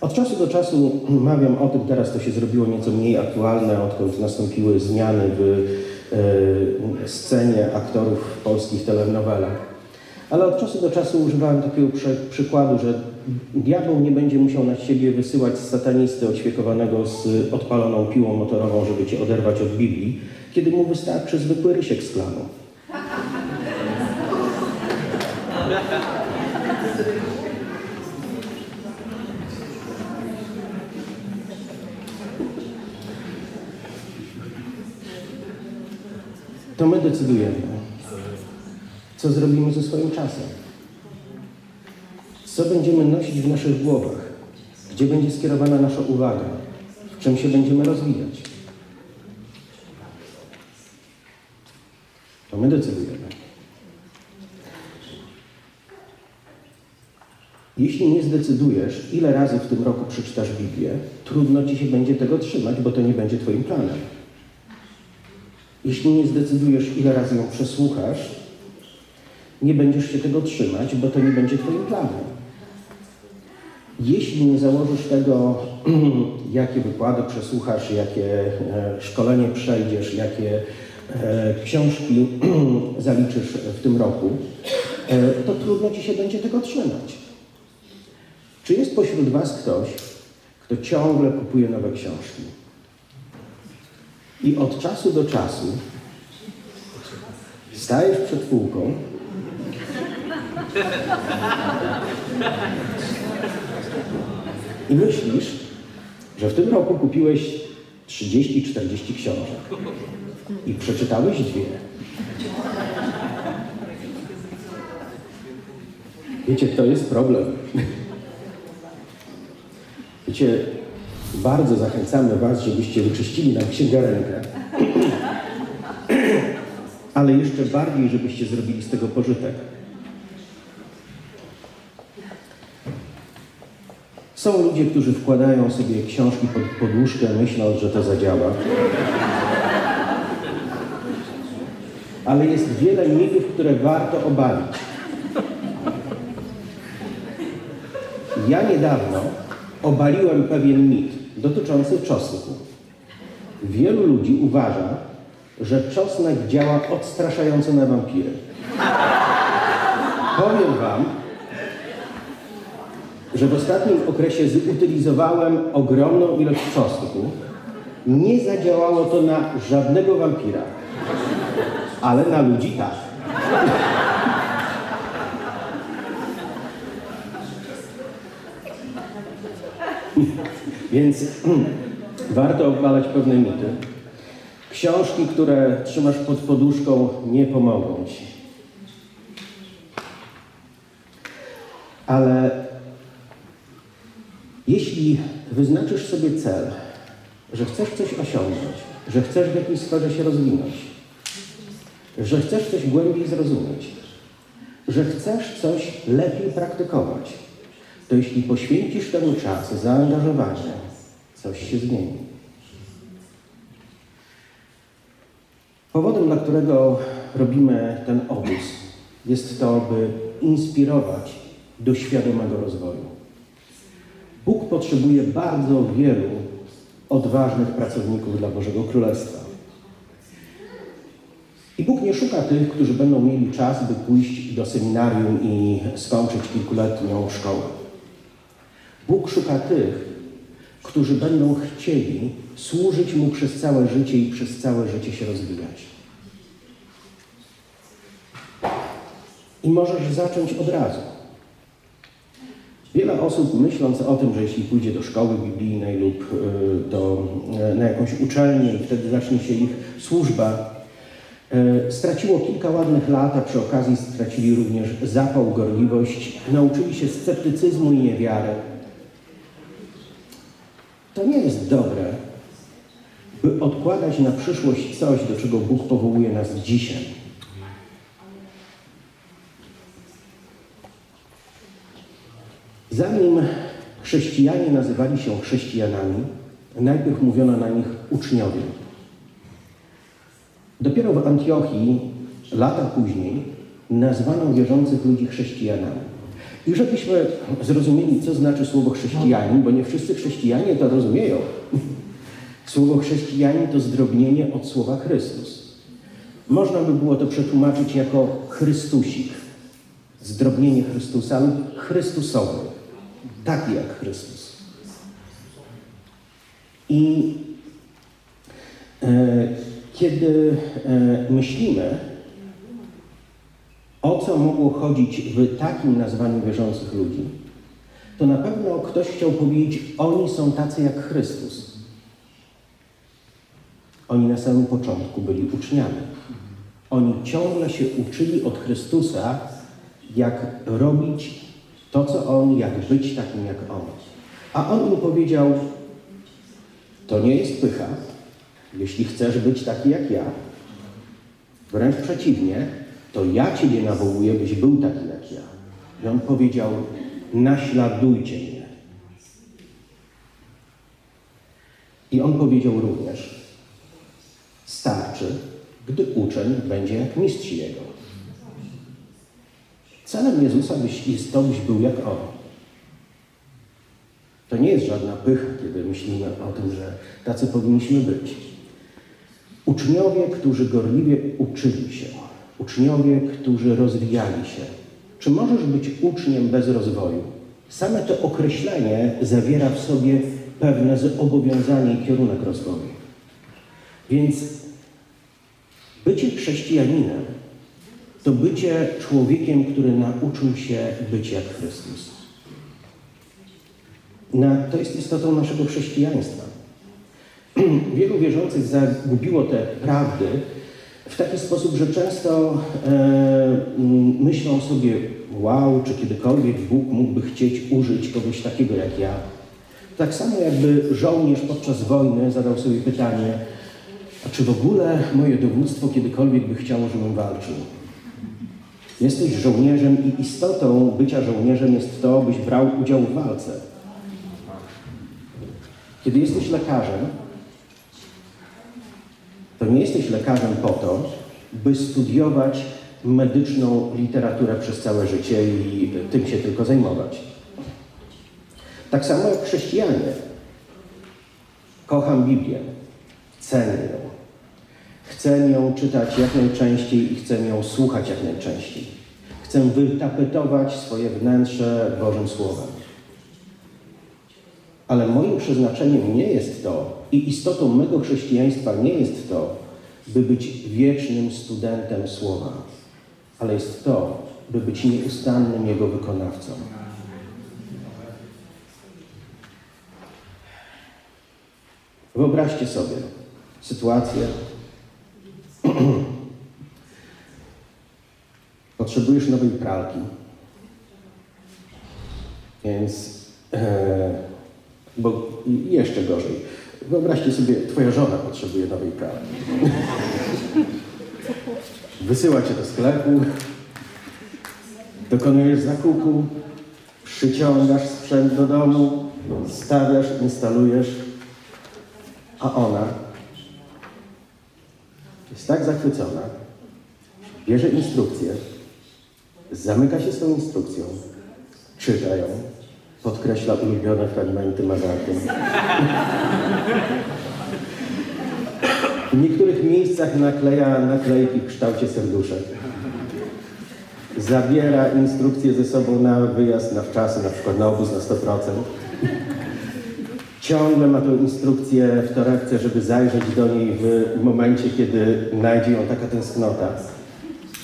Speaker 1: Od czasu do czasu [CLEARS THROAT] mawiam o tym, teraz to się zrobiło nieco mniej aktualne, odkąd nastąpiły zmiany w e, scenie aktorów w polskich telenowelach. Ale od czasu do czasu używałem takiego przy, przykładu, że diabeł nie będzie musiał na siebie wysyłać satanisty oćwiekowanego z odpaloną piłą motorową, żeby cię oderwać od Biblii, kiedy mu wystarczy zwykły rysiek z klaną. To my decydujemy, co zrobimy ze swoim czasem. Co będziemy nosić w naszych głowach? Gdzie będzie skierowana nasza uwaga? W czym się będziemy rozwijać? To my decydujemy. Jeśli nie zdecydujesz, ile razy w tym roku przeczytasz Biblię, trudno ci się będzie tego trzymać, bo to nie będzie Twoim planem. Jeśli nie zdecydujesz, ile razy ją przesłuchasz, nie będziesz się tego trzymać, bo to nie będzie Twoim planem. Jeśli nie założysz tego, [CLEARS THROAT] jakie wykłady przesłuchasz, jakie e, szkolenie przejdziesz, jakie e, książki [CLEARS THROAT] zaliczysz w tym roku, e, to trudno Ci się będzie tego trzymać. Czy jest pośród Was ktoś, kto ciągle kupuje nowe książki? I od czasu do czasu stajesz przed półką i myślisz, że w tym roku kupiłeś 30-40 książek i przeczytałeś dwie. Wiecie, to jest problem. Wiecie, bardzo zachęcamy Was, żebyście wyczyścili nam księgarenkę, ale jeszcze bardziej, żebyście zrobili z tego pożytek. Są ludzie, którzy wkładają sobie książki pod poduszkę, myśląc, że to zadziała. Ale jest wiele mitów, które warto obalić. Ja niedawno obaliłem pewien mit dotyczący czosnku. Wielu ludzi uważa, że czosnek działa odstraszająco na wampiry. Powiem Wam, że w ostatnim okresie zutylizowałem ogromną ilość czosnku. Nie zadziałało to na żadnego wampira, ale na ludzi tak. Więc warto obalać pewne mity. Książki, które trzymasz pod poduszką, nie pomogą ci. Ale jeśli wyznaczysz sobie cel, że chcesz coś osiągnąć, że chcesz w jakiejś sferze się rozwinąć, że chcesz coś głębiej zrozumieć, że chcesz coś lepiej praktykować, to jeśli poświęcisz temu czas, zaangażowanie, coś się zmieni. Powodem, dla którego robimy ten obóz, jest to, by inspirować do świadomego rozwoju. Bóg potrzebuje bardzo wielu odważnych pracowników dla Bożego Królestwa. I Bóg nie szuka tych, którzy będą mieli czas, by pójść do seminarium i skończyć kilkuletnią szkołę. Bóg szuka tych, którzy będą chcieli służyć Mu przez całe życie i przez całe życie się rozwijać. I możesz zacząć od razu. Wiele osób myśląc o tym, że jeśli pójdzie do szkoły biblijnej lub y, do, y, na jakąś uczelnię i wtedy zacznie się ich służba, y, straciło kilka ładnych lat, a przy okazji stracili również zapał, gorliwość, nauczyli się sceptycyzmu i niewiary. To nie jest dobre, by odkładać na przyszłość coś, do czego Bóg powołuje nas dzisiaj. Zanim chrześcijanie nazywali się chrześcijanami, najpierw mówiono na nich uczniowie. Dopiero w Antiochii, lata później, nazwano wierzących ludzi chrześcijanami. I żebyśmy zrozumieli, co znaczy słowo chrześcijanin, bo nie wszyscy chrześcijanie to rozumieją. [LAUGHS] Słowo chrześcijanin to zdrobnienie od słowa Chrystus. Można by było to przetłumaczyć jako Chrystusik, zdrobnienie Chrystusa lub Chrystusowy, taki jak Chrystus. I e, kiedy e, myślimy, o co mogło chodzić w takim nazwaniu wierzących ludzi, to na pewno ktoś chciał powiedzieć, oni są tacy jak Chrystus. Oni na samym początku byli uczniami. Oni ciągle się uczyli od Chrystusa, jak robić to, co On, jak być takim jak On. A On im powiedział, to nie jest pycha, jeśli chcesz być taki jak ja. Wręcz przeciwnie, to ja Ciebie nawołuję, byś był taki jak ja. I On powiedział, naśladujcie mnie. I On powiedział również, starczy, gdy uczeń będzie jak mistrz jego. Celem Jezusa jest byś był jak On. To nie jest żadna pycha, kiedy myślimy o tym, że tacy powinniśmy być. Uczniowie, którzy gorliwie uczyli się, uczniowie, którzy rozwijali się. Czy możesz być uczniem bez rozwoju? Same to określenie zawiera w sobie pewne zobowiązanie i kierunek rozwoju. Więc bycie chrześcijaninem to bycie człowiekiem, który nauczył się być jak Chrystus. Na, to jest istotą naszego chrześcijaństwa. [CLEARS THROAT] Wielu wierzących zagubiło te prawdy w taki sposób, że często e, myślą sobie, wow, czy kiedykolwiek Bóg mógłby chcieć użyć kogoś takiego jak ja. Tak samo jakby żołnierz podczas wojny zadał sobie pytanie, czy w ogóle moje dowództwo kiedykolwiek by chciało, żebym walczył? Jesteś żołnierzem i istotą bycia żołnierzem jest to, byś brał udział w walce. Kiedy jesteś lekarzem, to nie jesteś lekarzem po to, by studiować medyczną literaturę przez całe życie i tym się tylko zajmować. Tak samo jak chrześcijanie. Kocham Biblię, cenię ją. Chcę ją czytać jak najczęściej i chcę ją słuchać jak najczęściej. Chcę wytapetować swoje wnętrze Bożym Słowem. Ale moim przeznaczeniem nie jest to i istotą mego chrześcijaństwa nie jest to, by być wiecznym studentem Słowa, ale jest to, by być nieustannym Jego wykonawcą. Wyobraźcie sobie sytuację. [CLEARS THROAT] Potrzebujesz nowej pralki. Więc, e, bo jeszcze gorzej. Wyobraźcie sobie, twoja żona potrzebuje nowej pralki. [LAUGHS] Wysyła cię do sklepu, dokonujesz zakupu, przyciągasz sprzęt do domu, stawiasz, instalujesz, a ona jest tak zachwycona, bierze instrukcję, zamyka się z tą instrukcją, czyta ją, podkreśla ulubione fragmenty mazarkiem. W niektórych miejscach nakleja naklejki w kształcie serduszek. Zabiera instrukcję ze sobą na wyjazd na wczasy, na przykład na obóz na 100%. Ciągle ma tą instrukcję w torebce, żeby zajrzeć do niej w momencie, kiedy najdzie ją taka tęsknota.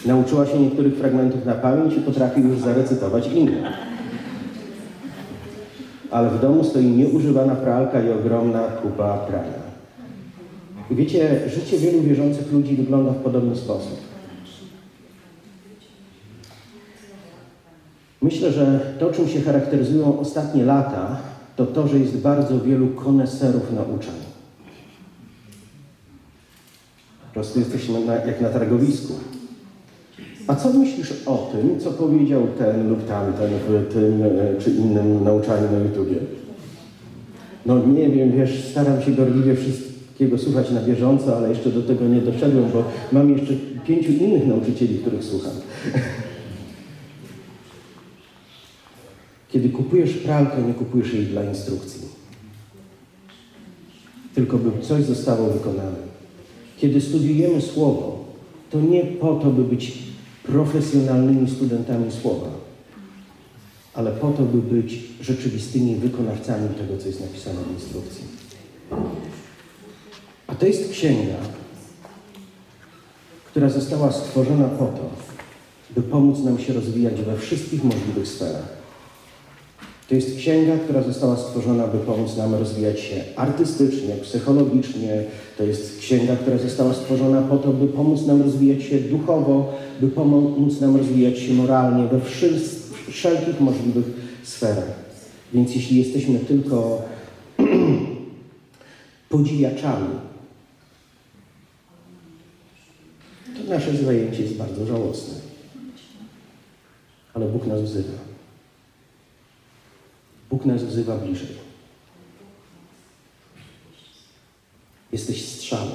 Speaker 1: Nauczyła się niektórych fragmentów na pamięć i potrafi już zarecytować inne. Ale w domu stoi nieużywana pralka i ogromna kupa prania. Wiecie, życie wielu wierzących ludzi wygląda w podobny sposób. Myślę, że to, czym się charakteryzują ostatnie lata, to to, że jest bardzo wielu koneserów nauczania. Po prostu jesteśmy na, jak na targowisku. A co myślisz o tym, co powiedział ten lub tamten w tym e, czy innym nauczaniu na YouTubie? No nie wiem, wiesz, staram się gorliwie wszystko takiego słuchać na bieżąco, ale jeszcze do tego nie doszedłem, bo mam jeszcze pięciu innych nauczycieli, których słucham. [LAUGHS] Kiedy kupujesz pralkę, nie kupujesz jej dla instrukcji. Tylko by coś zostało wykonane. Kiedy studiujemy Słowo, to nie po to, by być profesjonalnymi studentami Słowa, ale po to, by być rzeczywistymi wykonawcami tego, co jest napisane w instrukcji. A to jest księga, która została stworzona po to, by pomóc nam się rozwijać we wszystkich możliwych sferach. To jest księga, która została stworzona, by pomóc nam rozwijać się artystycznie, psychologicznie. To jest księga, która została stworzona po to, by pomóc nam rozwijać się duchowo, by pomóc nam rozwijać się moralnie we wszelkich możliwych sferach. Więc jeśli jesteśmy tylko [CLEARS THROAT] podziwiaczami, to nasze zajęcie jest bardzo żałosne. Ale Bóg nas wzywa. Bóg nas wzywa bliżej. Jesteś strzałą.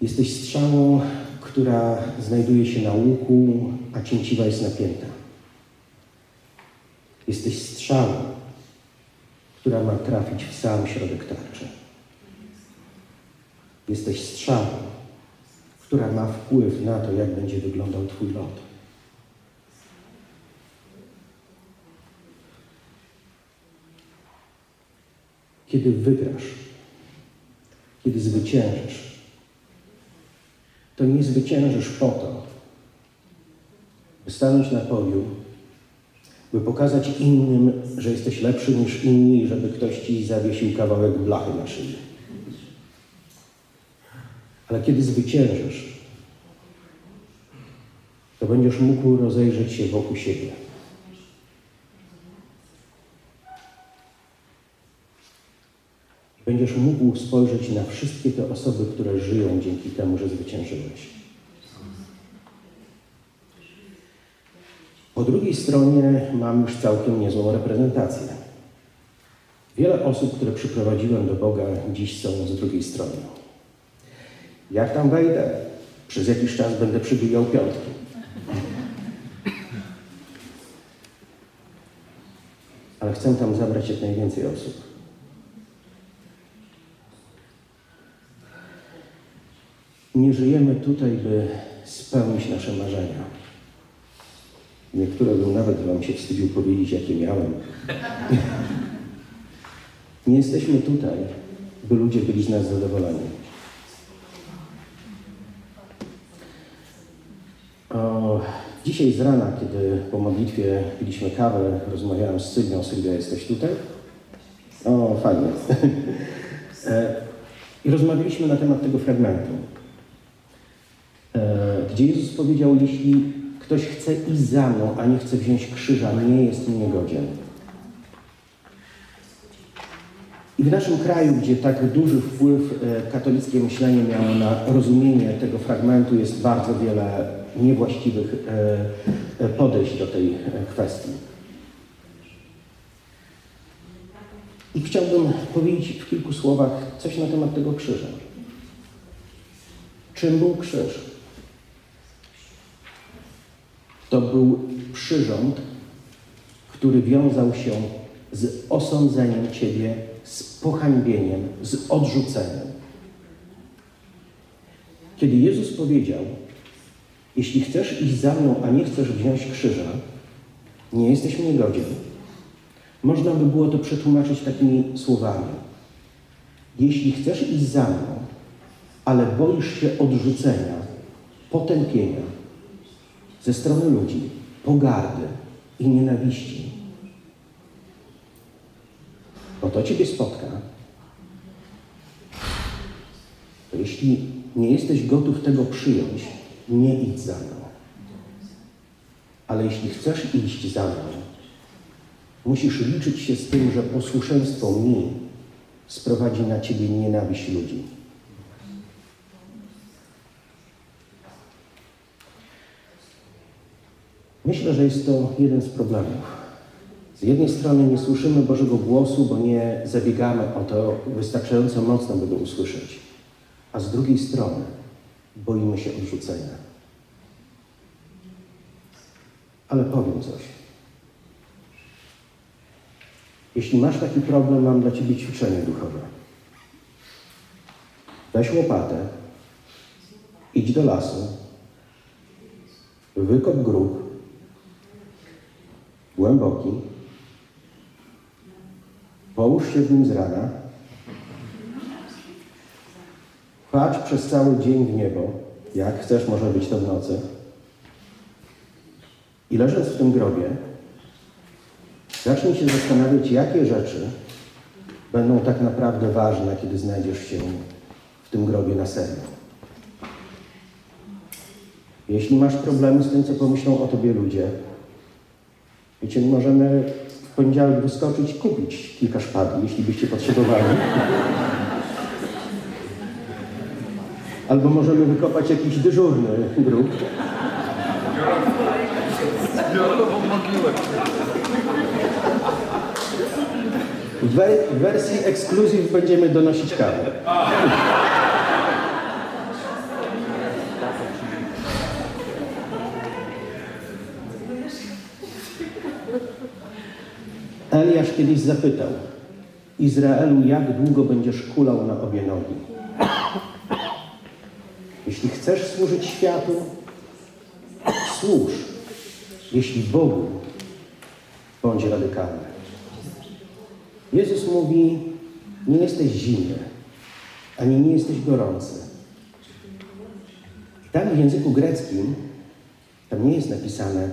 Speaker 1: Jesteś strzałą, która znajduje się na łuku, a cięciwa jest napięta. Jesteś strzałą, która ma trafić w sam środek tarczy. Jesteś strzałą, która ma wpływ na to, jak będzie wyglądał Twój lot. Kiedy wygrasz, kiedy zwyciężysz, to nie zwyciężysz po to, by stanąć na podium, by pokazać innym, że jesteś lepszy niż inni, żeby ktoś ci zawiesił kawałek blachy na szyi. Ale kiedy zwyciężysz, to będziesz mógł rozejrzeć się wokół siebie. Będziesz mógł spojrzeć na wszystkie te osoby, które żyją dzięki temu, że zwyciężyłeś. Po drugiej stronie mam już całkiem niezłą reprezentację. Wiele osób, które przyprowadziłem do Boga, dziś są z drugiej strony. Jak tam wejdę? Przez jakiś czas będę przybijał piątki. Ale chcę tam zabrać jak najwięcej osób. Nie żyjemy tutaj, by spełnić nasze marzenia. Niektóre bym nawet Wam się wstydził powiedzieć, jakie miałem. Nie jesteśmy tutaj, by ludzie byli z nas zadowoleni. O, dzisiaj z rana, kiedy po modlitwie piliśmy kawę, rozmawiałem z Sylwią. Sylwia, jesteś tutaj? O, fajnie. [LAUGHS] E, I rozmawialiśmy na temat tego fragmentu, e, gdzie Jezus powiedział, jeśli ktoś chce iść za mną, a nie chce wziąć krzyża, nie jest mi niegodzien. I w naszym kraju, gdzie tak duży wpływ e, katolickie myślenie miało na rozumienie tego fragmentu, jest bardzo wiele niewłaściwych e, e, podejść do tej kwestii. I chciałbym powiedzieć w kilku słowach coś na temat tego krzyża. Czym był krzyż? To był przyrząd, który wiązał się z osądzeniem Ciebie, pohańbieniem, z odrzuceniem. Kiedy Jezus powiedział, jeśli chcesz iść za mną, a nie chcesz wziąć krzyża, nie jesteś mnie godzien. Można by było to przetłumaczyć takimi słowami. Jeśli chcesz iść za mną, ale boisz się odrzucenia, potępienia ze strony ludzi, pogardy i nienawiści, bo to Ciebie spotka, to jeśli nie jesteś gotów tego przyjąć, nie idź za mną. Ale jeśli chcesz iść za mną, musisz liczyć się z tym, że posłuszeństwo mi sprowadzi na ciebie nienawiść ludzi. Myślę, że jest to jeden z problemów. Z jednej strony nie słyszymy Bożego głosu, bo nie zabiegamy o to wystarczająco mocno, by go usłyszeć. A z drugiej strony boimy się odrzucenia. Ale powiem coś. Jeśli masz taki problem, mam dla Ciebie ćwiczenie duchowe. Weź łopatę, idź do lasu, wykop grób, głęboki, połóż się w nim z rana, patrz przez cały dzień w niebo, jak chcesz, może być to w nocy, i leżąc w tym grobie, zacznij się zastanawiać, jakie rzeczy będą tak naprawdę ważne, kiedy znajdziesz się w tym grobie na serio. Jeśli masz problemy z tym, co pomyślą o tobie ludzie, wiecie, możemy w poniedziałek wyskoczyć i kupić kilka szpadli, jeśli byście potrzebowali. Albo możemy wykopać jakiś dyżurny grób.
Speaker 2: Zbiorową mogiłę.
Speaker 1: W wersji ekskluzyw będziemy donosić kawę. Eliasz kiedyś zapytał Izraelu, jak długo będziesz kulał na obie nogi? Jeśli chcesz służyć światu, służ. Jeśli Bogu, bądź radykalny. Jezus mówi, nie jesteś zimny, ani nie jesteś gorący. Tam w języku greckim, tam nie jest napisane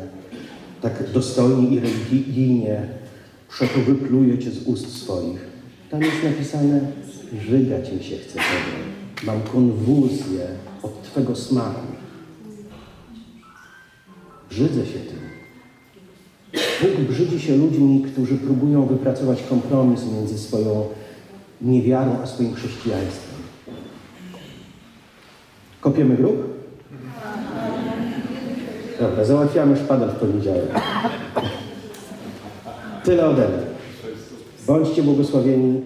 Speaker 1: tak dostojnie i religijnie, przeto wypluję cię z ust swoich. Tam jest napisane, żygać mi się chce Tobą. Mam konwulsję od Twego smaku. Brzydzę się tym. Bóg brzydzi się ludźmi, którzy próbują wypracować kompromis między swoją niewiarą a swoim chrześcijaństwem. Kopiemy grób? Dobra, załatwiamy szpadel w poniedziałek. Tyle ode mnie. Bądźcie błogosławieni.